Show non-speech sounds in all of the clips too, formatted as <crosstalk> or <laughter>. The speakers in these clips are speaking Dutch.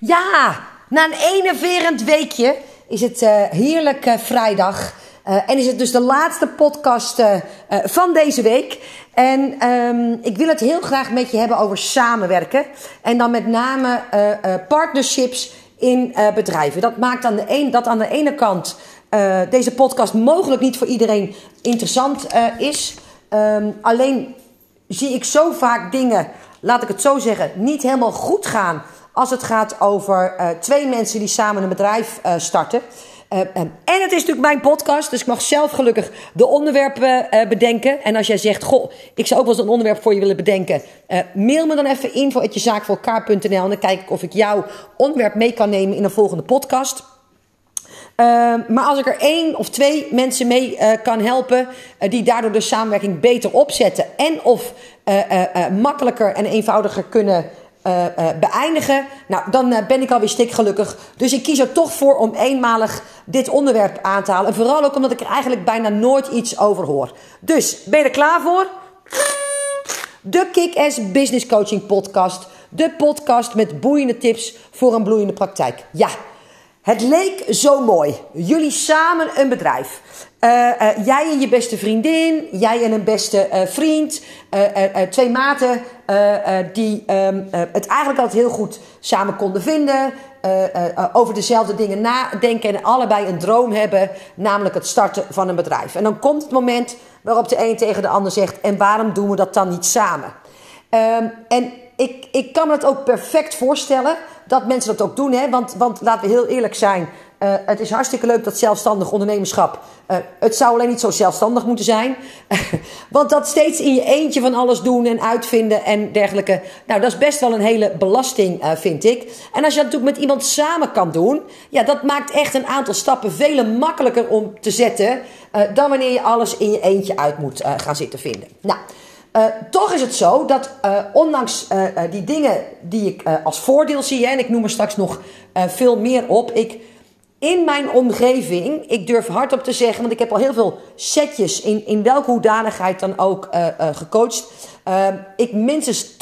Ja, na een enerverend weekje is het uh, heerlijk uh, vrijdag. Uh, en is het dus de laatste podcast van deze week. En um, ik wil het heel graag met je hebben over samenwerken. En dan met name partnerships in bedrijven. Dat maakt aan de een, dat aan de ene kant deze podcast mogelijk niet voor iedereen interessant is. Um, alleen zie ik zo vaak dingen, laat ik het zo zeggen, niet helemaal goed gaan als het gaat over uh, twee mensen die samen een bedrijf uh, starten. Uh, en het is natuurlijk mijn podcast, dus ik mag zelf gelukkig de onderwerpen bedenken. En als jij zegt, goh, ik zou ook wel eens een onderwerp voor je willen bedenken, mail me dan even info.jezaakvoorelkaar.nl en dan kijk ik of ik jouw onderwerp mee kan nemen in een volgende podcast. maar als ik er één of twee mensen mee kan helpen, die daardoor de samenwerking beter opzetten en of makkelijker en eenvoudiger kunnen uh, uh, beëindigen. Nou, dan uh, ben ik alweer stikgelukkig. Dus ik kies er toch voor om eenmalig dit onderwerp aan te halen. En vooral ook omdat ik er eigenlijk bijna nooit iets over hoor. Dus, ben je er klaar voor? De Kick-Ass Business Coaching Podcast. De podcast met boeiende tips voor een bloeiende praktijk. Ja, het leek zo mooi. Jullie samen een bedrijf. Uh, uh, jij en je beste vriendin, jij en een beste uh, vriend, twee maten die um, het eigenlijk altijd heel goed samen konden vinden, over dezelfde dingen nadenken en allebei een droom hebben, namelijk het starten van een bedrijf. En dan komt het moment waarop de een tegen de ander zegt: En waarom doen we dat dan niet samen? Um, en ik, ik kan me het ook perfect voorstellen dat mensen dat ook doen. Hè? Want, want laten we heel eerlijk zijn. Uh, het is hartstikke leuk dat zelfstandig ondernemerschap. Uh, het zou alleen niet zo zelfstandig moeten zijn. <laughs> Want dat steeds in je eentje van alles doen en uitvinden en dergelijke. Nou, dat is best wel een hele belasting, uh, vind ik. En als je dat natuurlijk met iemand samen kan doen. Ja, dat maakt echt een aantal stappen veel makkelijker om te zetten. dan wanneer je alles in je eentje uit moet gaan zitten vinden. Nou. Uh, toch is het zo dat uh, ondanks uh, die dingen die ik als voordeel zie, en ik noem er straks nog veel meer op, ik in mijn omgeving, ik durf hardop te zeggen, want ik heb al heel veel setjes in, in welke hoedanigheid dan ook gecoacht. ik minstens 80%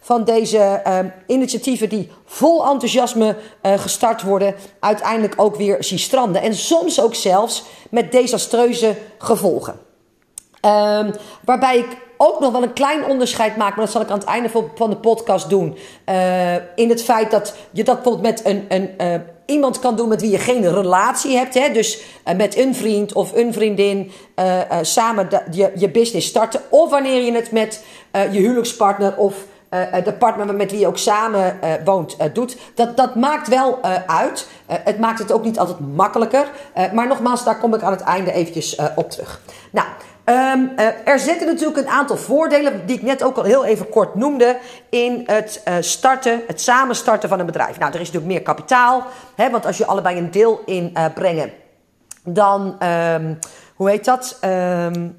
van deze initiatieven die vol enthousiasme gestart worden, uiteindelijk ook weer zie stranden. En soms ook zelfs met desastreuze gevolgen. Um, waarbij ik ook nog wel een klein onderscheid maak, maar dat zal ik aan het einde van de podcast doen. Uh, in het feit dat je dat bijvoorbeeld met een, een uh, iemand kan doen met wie je geen relatie hebt. Hè? Dus uh, met een vriend of een vriendin samen je, je business starten. Of wanneer je het met je huwelijkspartner of de partner met wie je ook samen woont doet. Dat, dat maakt wel uit. het maakt het ook niet altijd makkelijker. maar nogmaals, daar kom ik aan het einde eventjes op terug. Nou. Um, uh, er zitten natuurlijk een aantal voordelen, die ik net ook al heel even kort noemde, in het uh, starten, het samenstarten van een bedrijf. Nou, er is natuurlijk meer kapitaal, hè, want als je allebei een deel inbrengen, uh, dan, um, hoe heet dat, um,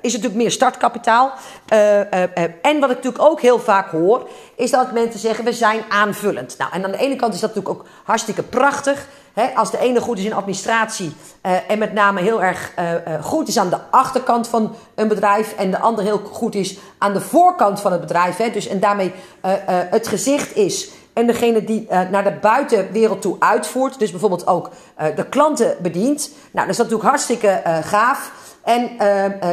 is het natuurlijk meer startkapitaal. en wat ik natuurlijk ook heel vaak hoor, is dat mensen zeggen, we zijn aanvullend. Nou, en aan de ene kant is dat natuurlijk ook hartstikke prachtig als de ene goed is in administratie en met name heel erg goed is aan de achterkant van een bedrijf en de ander heel goed is aan de voorkant van het bedrijf, hè, dus en daarmee het gezicht is en degene die naar de buitenwereld toe uitvoert, dus bijvoorbeeld ook de klanten bedient. Nou, dat is natuurlijk hartstikke gaaf. En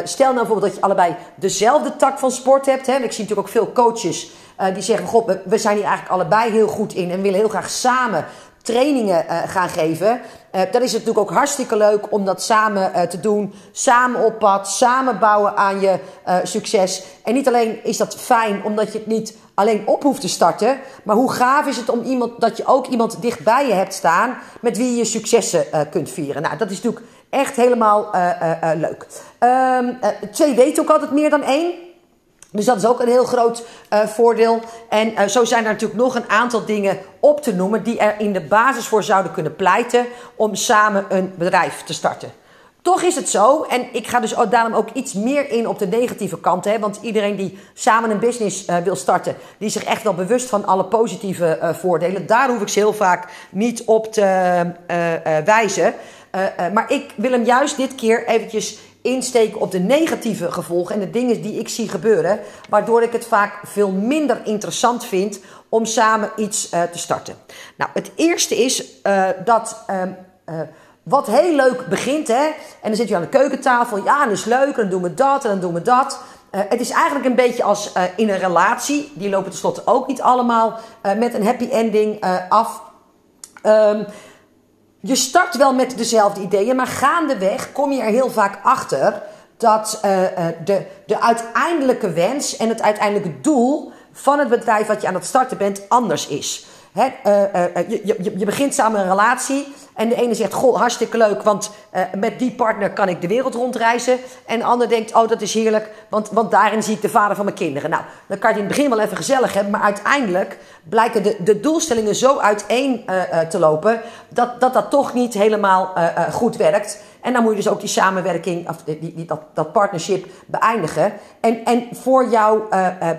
stel nou bijvoorbeeld dat je allebei dezelfde tak van sport hebt. Hè. Ik zie natuurlijk ook veel coaches die zeggen: God, we zijn hier eigenlijk allebei heel goed in en willen heel graag samen trainingen gaan geven. Dan is het natuurlijk ook hartstikke leuk om dat samen te doen. Samen op pad, samen bouwen aan je succes. En niet alleen is dat fijn omdat je het niet alleen op hoeft te starten. Maar hoe gaaf is het om iemand, dat je ook iemand dichtbij je hebt staan met wie je successen kunt vieren. Nou, dat is natuurlijk echt helemaal leuk. Um, twee weten ook altijd meer dan één. Dus dat is ook een heel groot voordeel. En zo zijn er natuurlijk nog een aantal dingen op te noemen die er in de basis voor zouden kunnen pleiten om samen een bedrijf te starten. Toch is het zo, en ik ga dus daarom ook iets meer in op de negatieve kant. Hè, want iedereen die samen een business uh, wil starten, die is zich echt wel bewust van alle positieve uh, voordelen. Daar hoef ik ze heel vaak niet op te uh, wijzen. maar ik wil hem juist dit keer eventjes insteken op de negatieve gevolgen en de dingen die ik zie gebeuren, waardoor ik het vaak veel minder interessant vind om samen iets te starten. Nou, het eerste is dat. Wat heel leuk begint, hè? En dan zit je aan de keukentafel. Ja, dat is leuk. En dan doen we dat en dan doen we dat. Uh, het is eigenlijk een beetje als uh, in een relatie. Die lopen tenslotte ook niet allemaal uh, met een happy ending af. Um, je start wel met dezelfde ideeën, maar gaandeweg kom je er heel vaak achter dat de, de uiteindelijke wens en het uiteindelijke doel van het bedrijf wat je aan het starten bent anders is. He, je, je, je begint samen een relatie. En de ene zegt, goh, hartstikke leuk, want uh, met die partner kan ik de wereld rondreizen. En de ander denkt, oh, dat is heerlijk, want, want daarin zie ik de vader van mijn kinderen. Nou, dan kan je in het begin wel even gezellig hebben, maar uiteindelijk blijken de, de doelstellingen zo uiteen uh, te lopen, dat, dat dat toch niet helemaal goed werkt. En dan moet je dus ook die samenwerking, of die, die, dat, dat partnership beëindigen. En, en voor jouw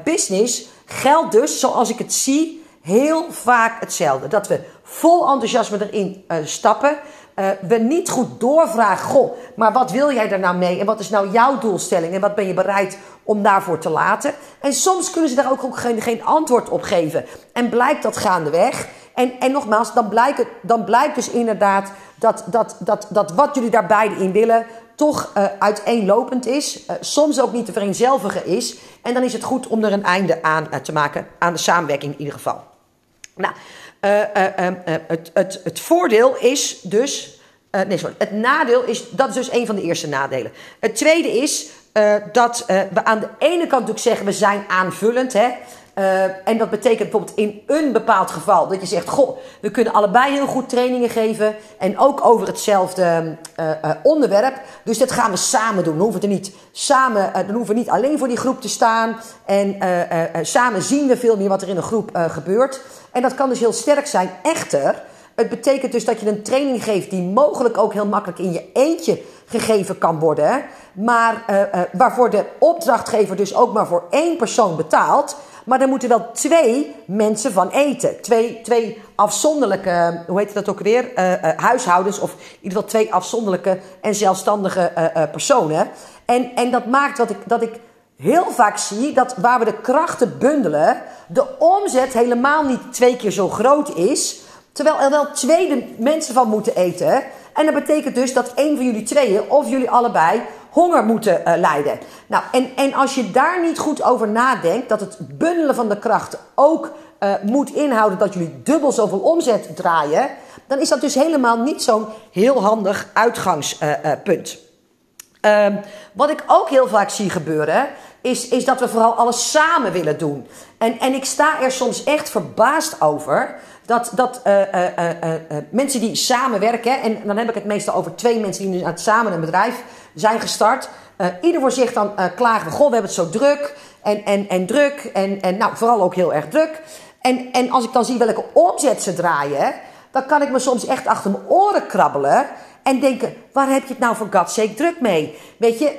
business geldt dus, zoals ik het zie, heel vaak hetzelfde. Dat we vol enthousiasme erin uh, stappen. Uh, we niet goed doorvragen, goh, maar wat wil jij er nou mee? En wat is nou jouw doelstelling? En wat ben je bereid om daarvoor te laten? En soms kunnen ze daar ook, ook geen, geen antwoord op geven. En blijkt dat gaandeweg. En, en nogmaals, dan blijkt, dan blijkt dus inderdaad dat, dat, dat, dat wat jullie daar beide in willen, toch uh, uiteenlopend is. Soms ook niet te vereenzelvigen is. En dan is het goed om er een einde aan te maken. Aan de samenwerking in ieder geval. Nou, het, het, het voordeel is dus. nee, sorry. Het nadeel is. Dat is dus een van de eerste nadelen. Het tweede is dat we aan de ene kant natuurlijk zeggen: we zijn aanvullend. Hè? En dat betekent bijvoorbeeld in een bepaald geval dat je zegt: Goh, we kunnen allebei heel goed trainingen geven. En ook over hetzelfde onderwerp. Dus dat gaan we samen doen. Dan hoeven we niet samen, dan hoeven we niet alleen voor die groep te staan. En samen zien we veel meer wat er in een groep gebeurt. En dat kan dus heel sterk zijn. Echter, het betekent dus dat je een training geeft die mogelijk ook heel makkelijk in je eentje gegeven kan worden. Maar waarvoor de opdrachtgever dus ook maar voor één persoon betaalt. Maar er moeten wel twee mensen van eten. Twee, twee afzonderlijke, hoe heet dat ook weer? Uh, huishoudens. Of in ieder geval twee afzonderlijke en zelfstandige personen. En, en dat maakt dat ik, dat ik heel vaak zie dat waar we de krachten bundelen, de omzet helemaal niet twee keer zo groot is. Terwijl er wel twee mensen van moeten eten. En dat betekent dus dat één van jullie tweeën of jullie allebei honger moeten uh, lijden. Nou, en, en als je daar niet goed over nadenkt, dat het bundelen van de krachten ook uh, moet inhouden dat jullie dubbel zoveel omzet draaien, dan is dat dus helemaal niet zo'n heel handig uitgangspunt. Uh, wat ik ook heel vaak zie gebeuren, is, is dat we vooral alles samen willen doen. En, en ik sta er soms echt verbaasd over dat, dat uh, uh, uh, mensen die samenwerken, en dan heb ik het meestal over twee mensen die nu samen een bedrijf zijn gestart. ieder voor zich dan klagen goh, we hebben het zo druk en, en, en druk en, en nou, vooral ook heel erg druk. En, en als ik dan zie welke omzet ze draaien, dan kan ik me soms echt achter mijn oren krabbelen en denken, waar heb je het nou voor God's sake druk mee? Weet je,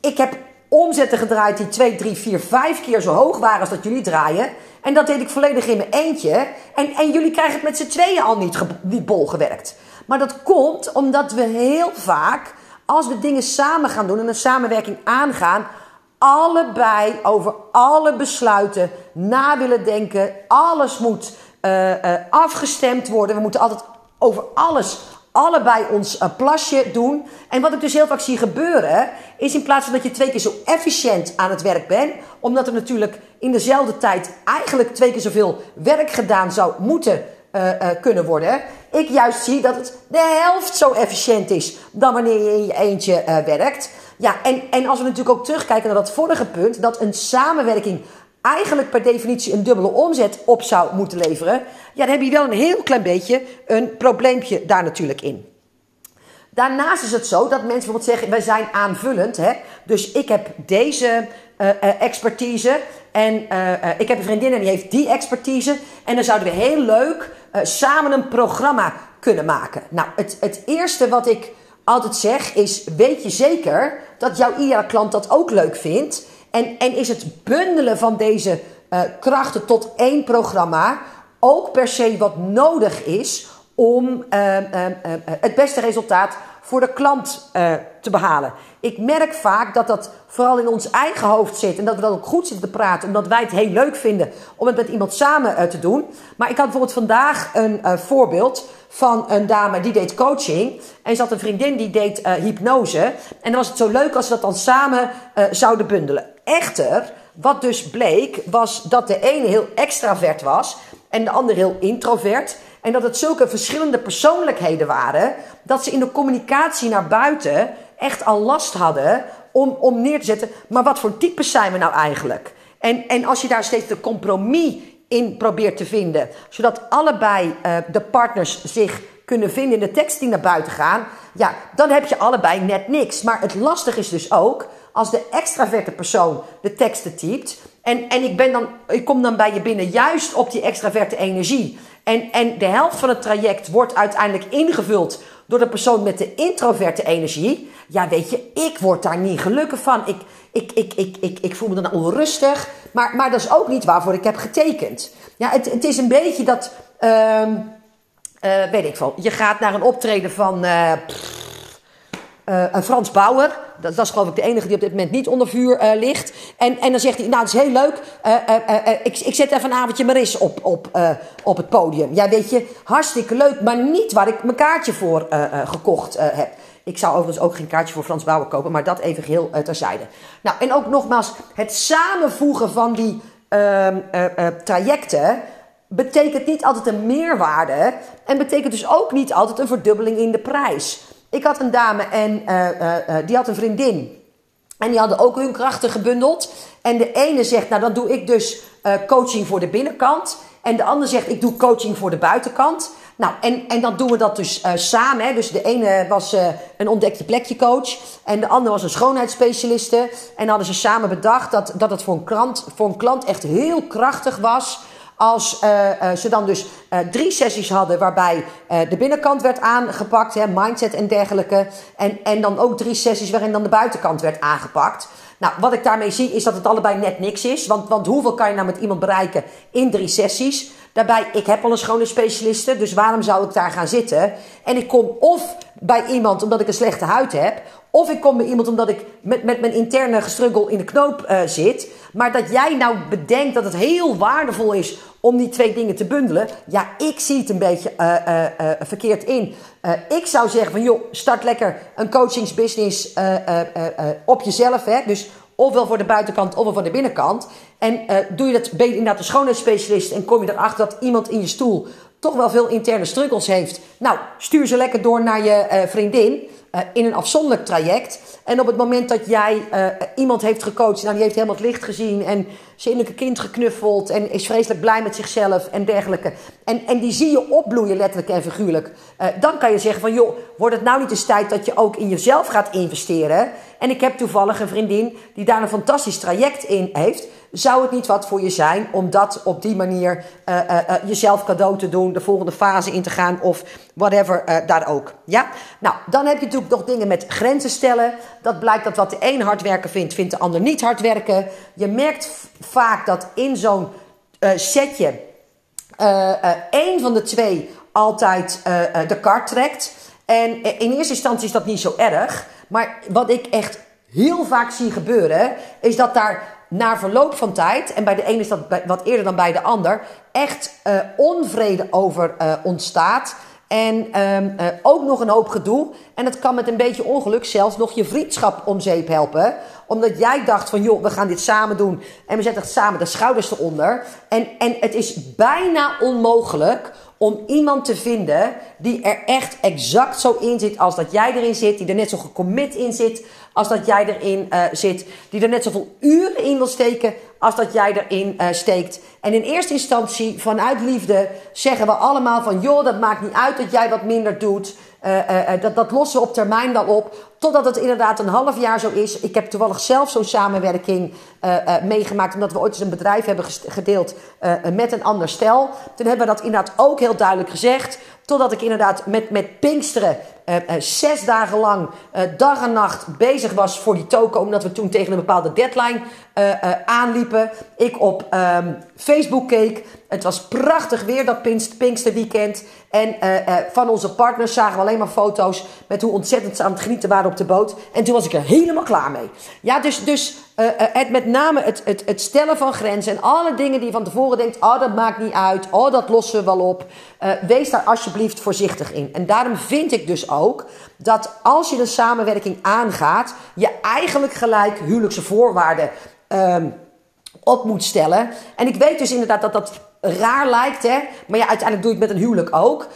ik heb omzetten gedraaid die 2, 3, 4, 5 keer zo hoog waren als dat jullie draaien. En dat deed ik volledig in mijn eentje. En, en jullie krijgen het met z'n tweeën al niet, bol gewerkt. Maar dat komt omdat we heel vaak, als we dingen samen gaan doen en een samenwerking aangaan, allebei over alle besluiten na willen denken. Alles moet uh, uh, afgestemd worden. We moeten altijd over alles allebei ons uh, plasje doen. En wat ik dus heel vaak zie gebeuren, is in plaats van dat je twee keer zo efficiënt aan het werk bent, omdat er natuurlijk in dezelfde tijd eigenlijk twee keer zoveel werk gedaan zou moeten uh, uh, kunnen worden, ik juist zie dat het de helft zo efficiënt is dan wanneer je in je eentje werkt. Ja, en, en als we natuurlijk ook terugkijken naar dat vorige punt, dat een samenwerking eigenlijk per definitie een dubbele omzet op zou moeten leveren, ja, dan heb je wel een heel klein beetje een probleempje daar natuurlijk in. Daarnaast is het zo dat mensen bijvoorbeeld zeggen: wij zijn aanvullend. Hè? Dus ik heb deze uh, uh, expertise en uh, ik heb een vriendin en die heeft die expertise. En dan zouden we heel leuk samen een programma kunnen maken. Nou, het, het eerste wat ik altijd zeg is: weet je zeker dat jouw IR-klant dat ook leuk vindt? En, en is het bundelen van deze uh, krachten tot één programma ook per se wat nodig is om uh, uh, het beste resultaat voor de klant uh, te behalen. Ik merk vaak dat dat vooral in ons eigen hoofd zit. En dat we dan ook goed zitten te praten. Omdat wij het heel leuk vinden om het met iemand samen te doen. Maar ik had bijvoorbeeld vandaag een voorbeeld van een dame die deed coaching. En ze had een vriendin die deed hypnose. En dan was het zo leuk als ze dat dan samen zouden bundelen. Echter, wat dus bleek, was dat de ene heel extravert was. En de andere heel introvert. En dat het zulke verschillende persoonlijkheden waren, dat ze in de communicatie naar buiten echt al last hadden om, om neer te zetten. Maar wat voor types zijn we nou eigenlijk? En, en als je daar steeds de compromis in probeert te vinden, zodat allebei uh, de partners zich kunnen vinden in de tekst die naar buiten gaan, ja, dan heb je allebei net niks. Maar het lastige is dus ook als de extraverte persoon de teksten typt. En, en ik, ben dan, ik kom dan bij je binnen juist op die extraverte energie. En, en de helft van het traject wordt uiteindelijk ingevuld door de persoon met de introverte energie. Ja, weet je, ik word daar niet gelukkig van. Ik, ik, ik, ik, ik, ik voel me dan onrustig. Maar, maar dat is ook niet waarvoor ik heb getekend. Ja, het, het is een beetje dat. Uh, uh, weet ik veel. Je gaat naar een optreden van. Uh, uh, een Frans Bauer. Dat, dat, is geloof ik de enige die op dit moment niet onder vuur uh, ligt. En, en dan zegt hij, nou dat is heel leuk. Uh, ik, ik zet even een avondje Maris op, op, op het podium. Ja weet je, hartstikke leuk. Maar niet waar ik mijn kaartje voor gekocht heb. Ik zou overigens ook geen kaartje voor Frans Bauer kopen. Maar dat even geheel terzijde. Nou en ook nogmaals, het samenvoegen van die ehm, trajecten betekent niet altijd een meerwaarde. En betekent dus ook niet altijd een verdubbeling in de prijs. Ik had een dame en uh, uh, die had een vriendin. En die hadden ook hun krachten gebundeld. En de ene zegt, nou dan doe ik dus coaching voor de binnenkant. En de ander zegt, ik doe coaching voor de buitenkant. Nou, en, en dan doen we dat dus samen. Hè. Dus de ene was een ontdek je plekje coach. En de andere was een schoonheidsspecialiste. En hadden ze samen bedacht dat, dat het voor een, klant, voor een klant echt heel krachtig was als uh, uh, ze dan dus uh, drie sessies hadden waarbij de binnenkant werd aangepakt, hè, mindset en dergelijke. En, en dan ook drie sessies waarin dan de buitenkant werd aangepakt. Nou, wat ik daarmee zie is dat het allebei net niks is. Want, want hoeveel kan je nou met iemand bereiken in drie sessies? Daarbij, ik heb al een schone specialiste, dus waarom zou ik daar gaan zitten? En ik kom of bij iemand omdat ik een slechte huid heb, of ik kom bij iemand omdat ik met, met mijn interne gestruggel in de knoop uh, zit. Maar dat jij nou bedenkt dat het heel waardevol is om die twee dingen te bundelen. Ja, ik zie het een beetje uh, uh, verkeerd in. ik zou zeggen van joh, start lekker een coachingsbusiness op jezelf. Hè? Dus ofwel voor de buitenkant ofwel voor de binnenkant. En doe je dat, ben je inderdaad een schoonheidsspecialist en kom je erachter dat iemand in je stoel toch wel veel interne struggles heeft. Nou, stuur ze lekker door naar je vriendin. Uh, in een afzonderlijk traject. En op het moment dat jij iemand heeft gecoacht, nou, die heeft helemaal het licht gezien en zinnelijke kind geknuffeld en is vreselijk blij met zichzelf en dergelijke. En, en die zie je opbloeien, letterlijk en figuurlijk. Dan kan je zeggen van, joh, wordt het nou niet eens tijd dat je ook in jezelf gaat investeren? En ik heb toevallig een vriendin die daar een fantastisch traject in heeft. Zou het niet wat voor je zijn om dat op die manier uh, uh, uh, jezelf cadeau te doen, de volgende fase in te gaan of whatever daar ook? Ja? Nou, dan heb je natuurlijk nog dingen met grenzen stellen. Dat blijkt dat wat de een hard werken vindt, vindt de ander niet hard werken. Je merkt vaak dat in zo'n setje één van de twee altijd de kart trekt. En in eerste instantie is dat niet zo erg. Maar wat ik echt heel vaak zie gebeuren, is dat daar na verloop van tijd, en bij de een is dat wat eerder dan bij de ander, echt uh, onvrede over uh, ontstaat. En um, uh, ook nog een hoop gedoe. En het kan met een beetje ongeluk zelfs nog je vriendschap om zeep helpen. Omdat jij dacht van, joh, we gaan dit samen doen. En we zetten samen de schouders eronder. En, en het is bijna onmogelijk om iemand te vinden die er echt exact zo in zit als dat jij erin zit, die er net zo gecommit in zit als dat jij erin uh, zit, die er net zoveel uren in wil steken als dat jij erin uh, steekt. En in eerste instantie, vanuit liefde, zeggen we allemaal van joh, dat maakt niet uit dat jij wat minder doet. Uh, dat, dat lossen we op termijn wel op. totdat het inderdaad een half jaar zo is. Ik heb toevallig zelf zo'n samenwerking uh, uh, meegemaakt. Omdat we ooit eens een bedrijf hebben gedeeld uh, met een ander stel. Toen hebben we dat inderdaad ook heel duidelijk gezegd. Totdat ik inderdaad met, met Pinksteren zes dagen lang dag en nacht bezig was voor die token. Omdat we toen tegen een bepaalde deadline aanliepen. Ik op um, Facebook keek. Het was prachtig weer dat Pinksterweekend. En van onze partners zagen we alleen maar foto's met hoe ontzettend ze aan het genieten waren op de boot. En toen was ik er helemaal klaar mee. Ja, dus, dus het met name het, het, het stellen van grenzen en alle dingen die je van tevoren denkt: oh, dat maakt niet uit. Oh, dat lossen we wel op. wees daar alsjeblieft voorzichtig in. En daarom vind ik dus ook dat als je een samenwerking aangaat, je eigenlijk gelijk huwelijkse voorwaarden um, op moet stellen. En ik weet dus inderdaad dat dat raar lijkt, hè? maar ja, uiteindelijk doe je het met een huwelijk ook.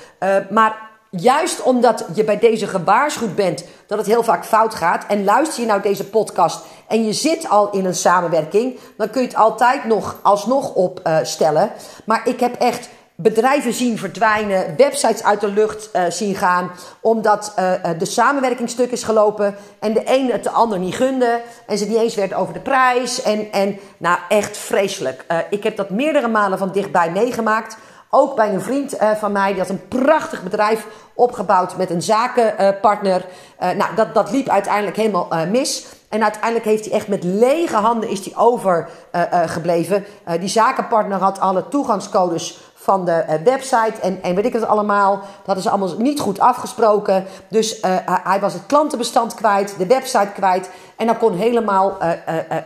Maar juist omdat je bij deze gewaarschuwd bent dat het heel vaak fout gaat. En luister je nou deze podcast en je zit al in een samenwerking, dan kun je het altijd nog alsnog opstellen. Maar ik heb echt bedrijven zien verdwijnen, websites uit de lucht uh, zien gaan, omdat uh, de samenwerking stuk is gelopen en de een het de ander niet gunde en ze niet eens werd over de prijs. En, en nou, echt vreselijk. Ik heb dat meerdere malen van dichtbij meegemaakt. Ook bij een vriend van mij, die had een prachtig bedrijf opgebouwd met een zakenpartner. nou, dat, dat liep uiteindelijk helemaal mis. En uiteindelijk heeft hij echt met lege handen is hij overgebleven. die zakenpartner had alle toegangscodes van de website en, en weet ik het allemaal. Dat hadden ze allemaal niet goed afgesproken. Dus hij was het klantenbestand kwijt, de website kwijt. En dan kon helemaal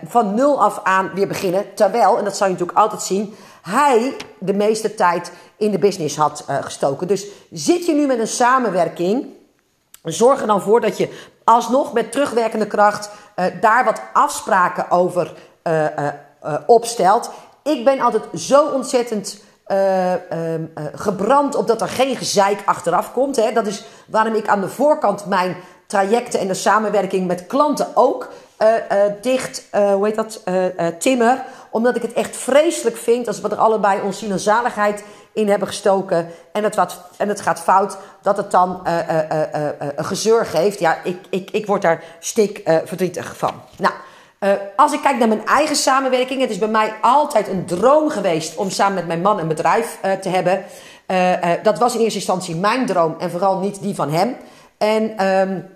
van nul af aan weer beginnen. Terwijl, en dat zou je natuurlijk altijd zien, hij de meeste tijd in de business had gestoken. Dus zit je nu met een samenwerking, zorg er dan voor dat je alsnog met terugwerkende kracht daar wat afspraken over opstelt. Ik ben altijd zo ontzettend uh, gebrand op dat er geen gezeik achteraf komt. Hè. Dat is waarom ik aan de voorkant mijn trajecten en de samenwerking met klanten ook uh, dicht, hoe heet dat, timmer. Omdat ik het echt vreselijk vind als we er allebei ons zaligheid in hebben gestoken en het, wat, en het gaat fout, dat het dan een gezeur geeft. Ja, ik, ik, ik word daar stik verdrietig van. Nou. Als ik kijk naar mijn eigen samenwerking, het is bij mij altijd een droom geweest om samen met mijn man een bedrijf te hebben. Dat was in eerste instantie mijn droom en vooral niet die van hem. En um,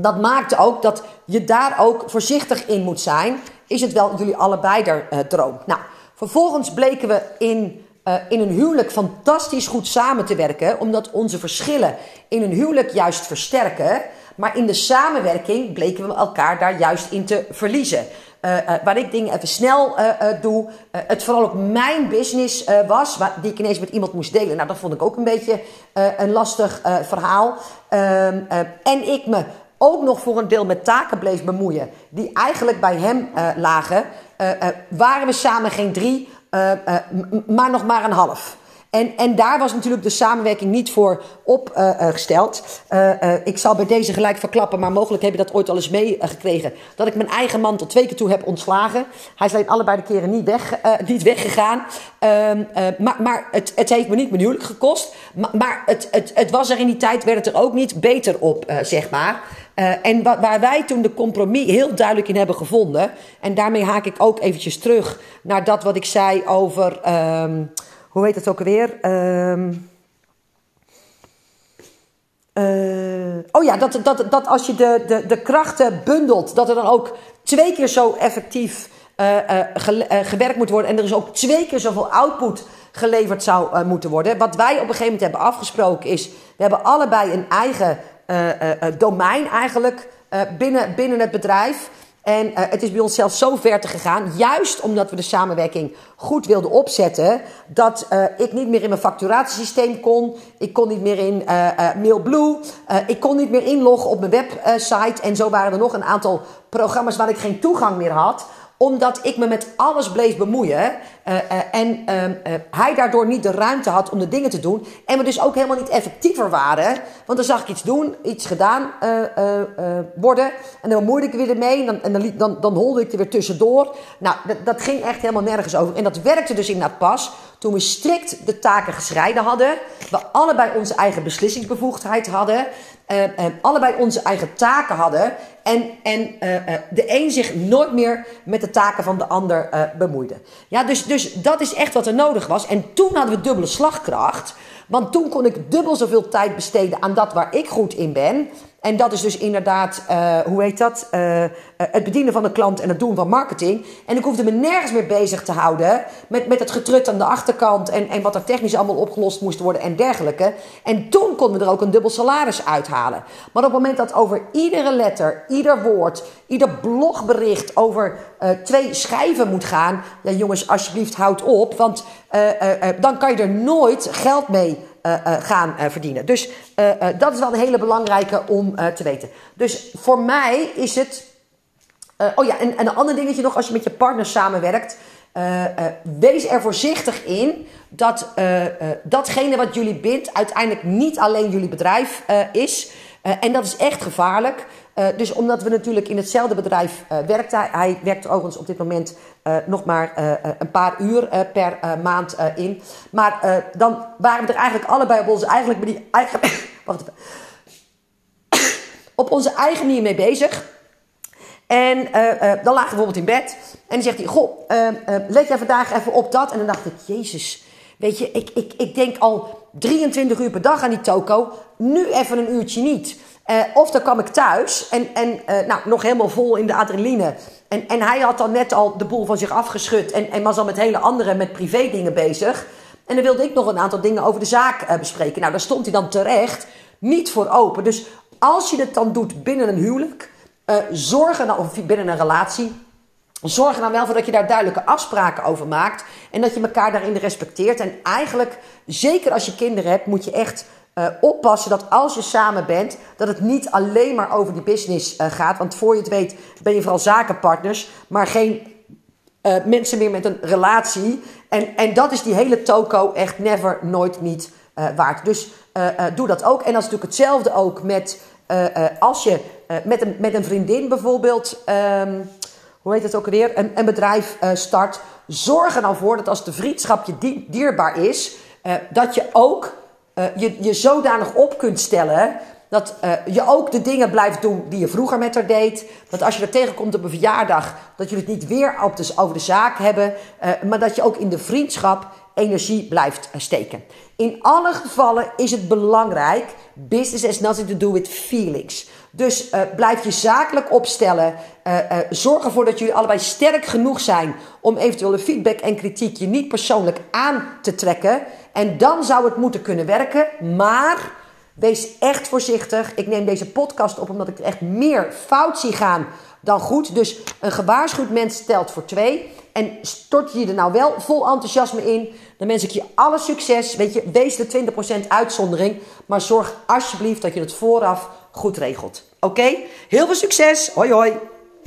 dat maakte ook dat je daar ook voorzichtig in moet zijn. Is het wel jullie allebei der droom? Nou, vervolgens bleken we in in een huwelijk fantastisch goed samen te werken, omdat onze verschillen in een huwelijk juist versterken. Maar in de samenwerking bleken we elkaar daar juist in te verliezen. Uh, uh, waar ik dingen even snel uh, doe. het vooral ook mijn business was, die ik ineens met iemand moest delen. Nou, dat vond ik ook een beetje een lastig verhaal. Ehm, en ik me ook nog voor een deel met taken bleef bemoeien, die eigenlijk bij hem lagen. waren we samen geen drie, maar nog maar een half. En, en daar was natuurlijk de samenwerking niet voor opgesteld. Ik zal bij deze gelijk verklappen, maar mogelijk heb je dat ooit al eens meegekregen. dat ik mijn eigen man tot twee keer toe heb ontslagen. Hij is alleen allebei de keren niet, weg, niet weggegaan. Ehm, maar maar het, het heeft me niet mijn huwelijk gekost. Maar, maar het, het, het was er in die tijd, werd het er ook niet beter op, zeg maar. Uh, en wa waar wij toen de compromis heel duidelijk in hebben gevonden. En daarmee haak ik ook eventjes terug naar dat wat ik zei over. Um, hoe heet het ook alweer? Um, uh, oh ja, dat, dat, dat als je de, de, de krachten bundelt, dat er dan ook twee keer zo effectief ge, gewerkt moet worden. En er is ook twee keer zoveel output geleverd zou moeten worden. Wat wij op een gegeven moment hebben afgesproken is, we hebben allebei een eigen domein eigenlijk binnen, binnen het bedrijf. En het is bij ons zelfs zo ver te gegaan, juist omdat we de samenwerking goed wilden opzetten, dat ik niet meer in mijn facturatiesysteem kon. Ik kon niet meer in uh, MailBlue. ik kon niet meer inloggen op mijn website. En zo waren er nog een aantal programma's waar ik geen toegang meer had omdat ik me met alles bleef bemoeien. Uh, uh, en uh, hij daardoor niet de ruimte had om de dingen te doen. En we dus ook helemaal niet effectiever waren. Want dan zag ik iets doen, iets gedaan worden. En dan bemoeide ik weer ermee. En, dan, en dan, dan, holde ik er weer tussendoor. Nou, dat, dat ging echt helemaal nergens over. En dat werkte dus inderdaad pas toen we strikt de taken gescheiden hadden. We allebei onze eigen beslissingsbevoegdheid hadden. allebei onze eigen taken hadden. En, en de een zich nooit meer met de taken van de ander bemoeide. Ja, dus, dus dat is echt wat er nodig was. En toen hadden we dubbele slagkracht. Want toen kon ik dubbel zoveel tijd besteden aan dat waar ik goed in ben. En dat is dus inderdaad, uh, hoe heet dat? Uh, het bedienen van de klant en het doen van marketing. En ik hoefde me nergens meer bezig te houden met, met het getrut aan de achterkant en, en wat er technisch allemaal opgelost moest worden en dergelijke. En toen konden we er ook een dubbel salaris uithalen. Maar op het moment dat over iedere letter, ieder woord, ieder blogbericht over twee schijven moet gaan. Ja, jongens, alsjeblieft, houd op. Want dan kan je er nooit geld mee gaan uh, verdienen. Dus dat is wel een hele belangrijke om te weten. Dus voor mij is het. oh ja, en, en, een ander dingetje nog, als je met je partner samenwerkt. wees er voorzichtig in dat datgene wat jullie bindt uiteindelijk niet alleen jullie bedrijf is. en dat is echt gevaarlijk. Uh, dus omdat we natuurlijk in hetzelfde bedrijf uh, werkt, hij, hij werkt overigens op dit moment uh, nog maar een paar uur per maand in. Maar dan waren we er eigenlijk allebei op onze, eigenlijk, die, eigen, <coughs> wacht even, op onze eigen manier mee bezig. En dan lagen we bijvoorbeeld in bed. En dan zegt hij: Goh, let jij vandaag even op dat? En dan dacht ik: Jezus, weet je, ik, ik, ik denk al 23 uur per dag aan die toko. Nu even een uurtje niet. Uh, of dan kwam ik thuis en, en uh, nou, nog helemaal vol in de adrenaline. En, en hij had dan net al de boel van zich afgeschud en, en was al met hele andere, met privé dingen bezig. En dan wilde ik nog een aantal dingen over de zaak uh, bespreken. Nou, daar stond hij dan terecht niet voor open. Dus als je het dan doet binnen een huwelijk, zorg dan, of binnen een relatie, zorg er dan wel voor dat je daar duidelijke afspraken over maakt. En dat je elkaar daarin respecteert. En eigenlijk, zeker als je kinderen hebt, moet je echt uh, oppassen dat als je samen bent, dat het niet alleen maar over die business uh, gaat. Want voor je het weet ben je vooral zakenpartners, maar geen uh, mensen meer met een relatie. En, en dat is die hele toko echt never, nooit, niet waard. Dus doe dat ook. En dat is natuurlijk hetzelfde ook met als je met, een, met een vriendin bijvoorbeeld, um, hoe heet het ook alweer, een, een bedrijf start. Zorg er dan voor dat als de vriendschap je dierbaar is, dat je ook uh, je, je zodanig op kunt stellen dat uh, je ook de dingen blijft doen die je vroeger met haar deed. Dat als je er tegenkomt op een verjaardag, dat jullie het niet weer op de, over de zaak hebben, uh, maar dat je ook in de vriendschap energie blijft steken. In alle gevallen is het belangrijk, business has nothing to do with feelings. Dus uh, blijf je zakelijk opstellen. Uh, uh, zorg ervoor dat jullie allebei sterk genoeg zijn om eventuele feedback en kritiek je niet persoonlijk aan te trekken. En dan zou het moeten kunnen werken. Maar wees echt voorzichtig. Ik neem deze podcast op omdat ik echt meer fout zie gaan dan goed. Dus een gewaarschuwd mens stelt voor twee. En stort je er nou wel vol enthousiasme in, dan wens ik je alle succes. Weet je, wees de 20% uitzondering. Maar zorg alsjeblieft dat je het vooraf goed regelt. Oké? Heel veel succes. Hoi hoi.